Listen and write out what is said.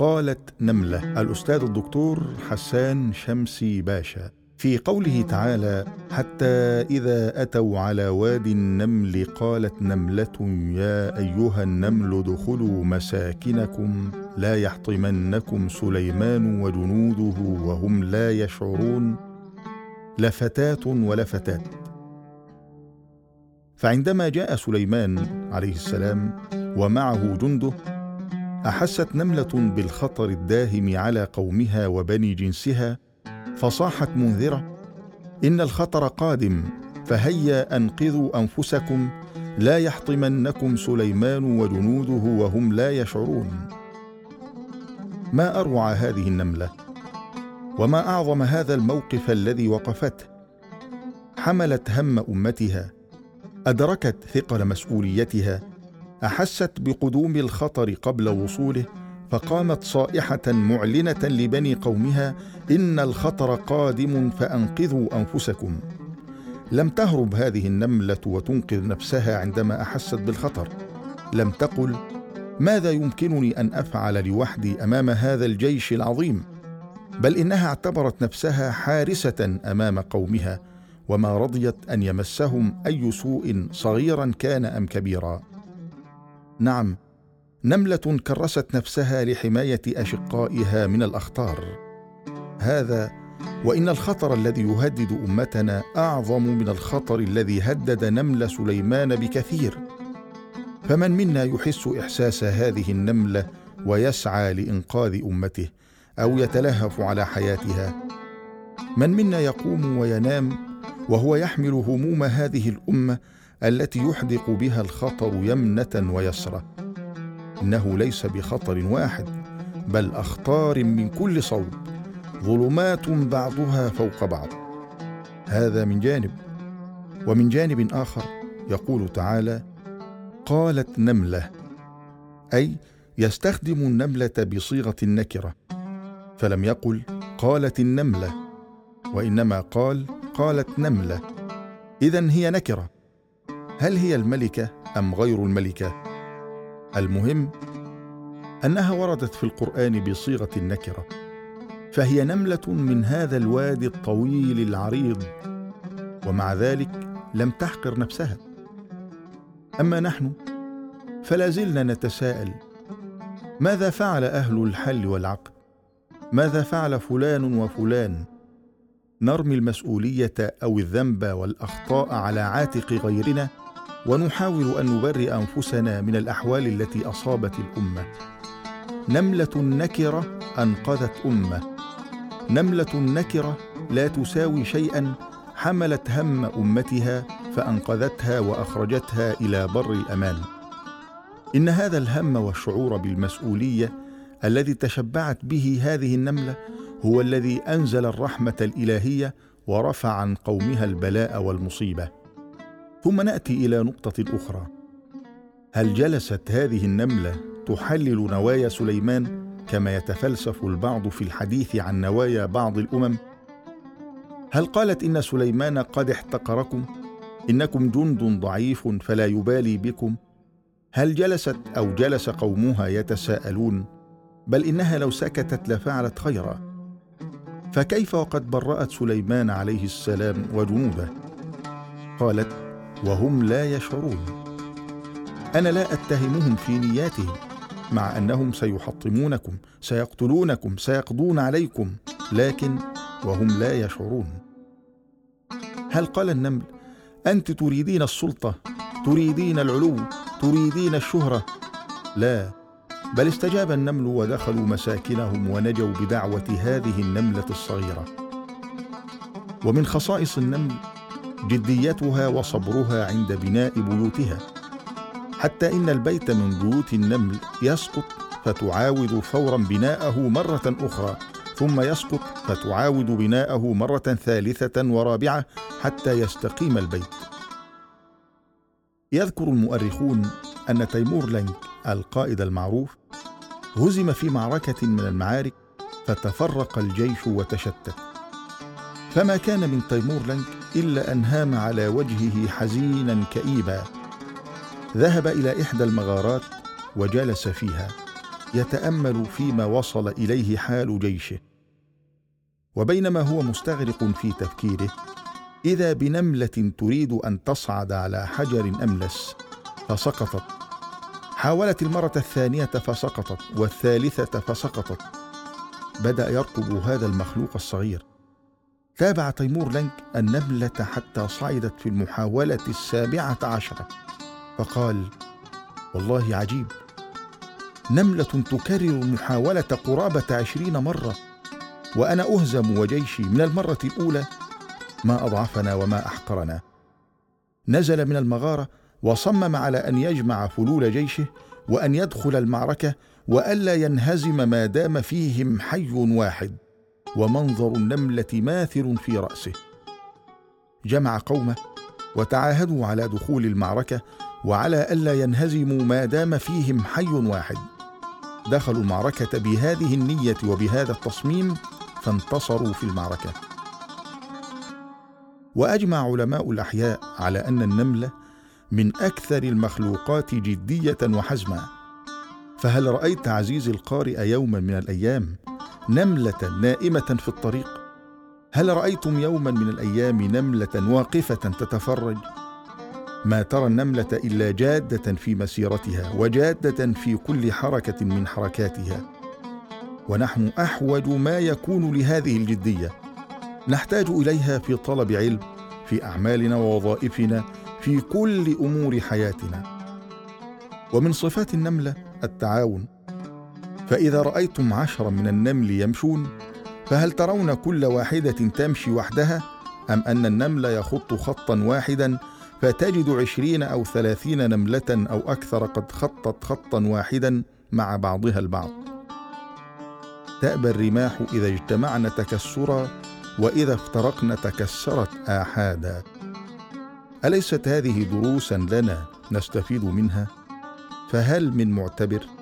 قالت نملة الأستاذ الدكتور حسان شمسي باشا. في قوله تعالى حتى إذا أتوا على وادي النمل قالت نملة يا أيها النمل ادخلوا مساكنكم لا يحطمنكم سليمان وجنوده وهم لا يشعرون لفتاه ولفتات. فعندما جاء سليمان عليه السلام ومعه جنده أحست نملة بالخطر الداهم على قومها وبني جنسها فصاحت منذرة إن الخطر قادم فهيا أنقذوا أنفسكم لا يحطمنكم سليمان وجنوده وهم لا يشعرون. ما أروع هذه النملة؟ وما أعظم هذا الموقف الذي وقفته؟ حملت هم أمتها أدركت ثقل مسؤوليتها أحست بقدوم الخطر قبل وصوله فقامت صائحة معلنة لبني قومها إن الخطر قادم فأنقذوا أنفسكم. لم تهرب هذه النملة وتنقذ نفسها عندما أحست بالخطر. لم تقل ماذا يمكنني أن أفعل لوحدي أمام هذا الجيش العظيم؟ بل إنها اعتبرت نفسها حارسة أمام قومها وما رضيت أن يمسهم أي سوء صغيرا كان أم كبيرا. نعم نملة كرست نفسها لحماية أشقائها من الأخطار. هذا وإن الخطر الذي يهدد أمتنا أعظم من الخطر الذي هدد نمل سليمان بكثير. فمن منا يحس إحساس هذه النملة ويسعى لإنقاذ أمته أو يتلهف على حياتها؟ من منا يقوم وينام وهو يحمل هموم هذه الأمة التي يحدق بها الخطر يمنة ويسرى إنه ليس بخطر واحد بل أخطار من كل صوب ظلمات بعضها فوق بعض. هذا من جانب. ومن جانب آخر يقول تعالى قالت نملة أي يستخدم النملة بصيغة النكره فلم يقل قالت النملة وإنما قال قالت نملة. اذا هي نكرة. هل هي الملكة أم غير الملكة؟ المهم أنها وردت في القرآن بصيغة النكره فهي نملة من هذا الوادي الطويل العريض ومع ذلك لم تحقر نفسها. أما نحن فلا زلنا نتساءل ماذا فعل أهل الحل والعقد؟ ماذا فعل فلان وفلان؟ نرمي المسؤولية أو الذنب والأخطاء على عاتق غيرنا ونحاول أن نبرئ أنفسنا من الأحوال التي أصابت الأمة. نملة نكرة أنقذت أمة. نملة نكرة لا تساوي شيئا حملت هم أمتها فأنقذتها وأخرجتها إلى بر الأمان. إن هذا الهم والشعور بالمسؤولية الذي تشبعت به هذه النملة هو الذي أنزل الرحمة الإلهية ورفع عن قومها البلاء والمصيبة. ثم نأتي إلى نقطة أخرى. هل جلست هذه النملة تحلل نوايا سليمان كما يتفلسف البعض في الحديث عن نوايا بعض الأمم؟ هل قالت إن سليمان قد احتقركم؟ إنكم جند ضعيف فلا يبالي بكم. هل جلست أو جلس قومها يتساءلون؟ بل إنها لو سكتت لفعلت خيرا. فكيف وقد برأت سليمان عليه السلام وجنوده؟ قالت وهم لا يشعرون. أنا لا أتهمهم في نياتهم مع أنهم سيحطمونكم سيقتلونكم سيقضون عليكم لكن وهم لا يشعرون. هل قال النمل أنت تريدين السلطة تريدين العلو تريدين الشهرة؟ لا بل استجاب النمل ودخلوا مساكنهم ونجوا بدعوة هذه النملة الصغيرة. ومن خصائص النمل جديتها وصبرها عند بناء بيوتها. حتى إن البيت من بيوت النمل يسقط فتعاود فورا بناءه مرة أخرى ثم يسقط فتعاود بناءه مرة ثالثة ورابعة حتى يستقيم البيت. يذكر المؤرخون أن تيمور لنك القائد المعروف هزم في معركة من المعارك فتفرق الجيش وتشتت. فما كان من تيمور لنك إلا أن هام على وجهه حزينا كئيبا. ذهب إلى إحدى المغارات وجلس فيها يتأمل فيما وصل إليه حال جيشه. وبينما هو مستغرق في تفكيره إذا بنملة تريد أن تصعد على حجر أملس فسقطت. حاولت المرة الثانية فسقطت والثالثة فسقطت. بدأ يرقب هذا المخلوق الصغير. تابع تيمور لنك النملة حتى صعدت في المحاولة السابعة عشرة فقال والله عجيب. نملة تكرر المحاوله قرابة عشرين مرة وأنا أهزم وجيشي من المرة الأولى ما أضعفنا وما أحقرنا. نزل من المغارة وصمم على أن يجمع فلول جيشه وأن يدخل المعركة وألا ينهزم ما دام فيهم حي واحد. ومنظر النملة ماثر في رأسه. جمع قومه وتعاهدوا على دخول المعركة وعلى ألا ينهزموا ما دام فيهم حي واحد. دخلوا المعركة بهذه النية وبهذا التصميم فانتصروا في المعركة. وأجمع علماء الأحياء على أن النملة من أكثر المخلوقات جدية وحزما. فهل رأيت عزيزي القارئ يوما من الأيام نملة نائمة في الطريق. هل رأيتم يوما من الأيام نملة واقفة تتفرج؟ ما ترى النملة إلا جادة في مسيرتها وجادة في كل حركة من حركاتها. ونحن أحوج ما يكون لهذه الجدية. نحتاج إليها في طلب علم في أعمالنا ووظائفنا في كل أمور حياتنا. ومن صفات النملة التعاون. فإذا رأيتم عشرا من النمل يمشون فهل ترون كل واحدة تمشي وحدها؟ أم أن النمل يخط خطا واحدا فتجد عشرين أو ثلاثين نملة أو أكثر قد خطت خطا واحدا مع بعضها البعض. تأبى الرماح إذا اجتمعن تكسرا وإذا افترقن تكسرت احادا. أليست هذه دروسا لنا نستفيد منها؟ فهل من معتبر؟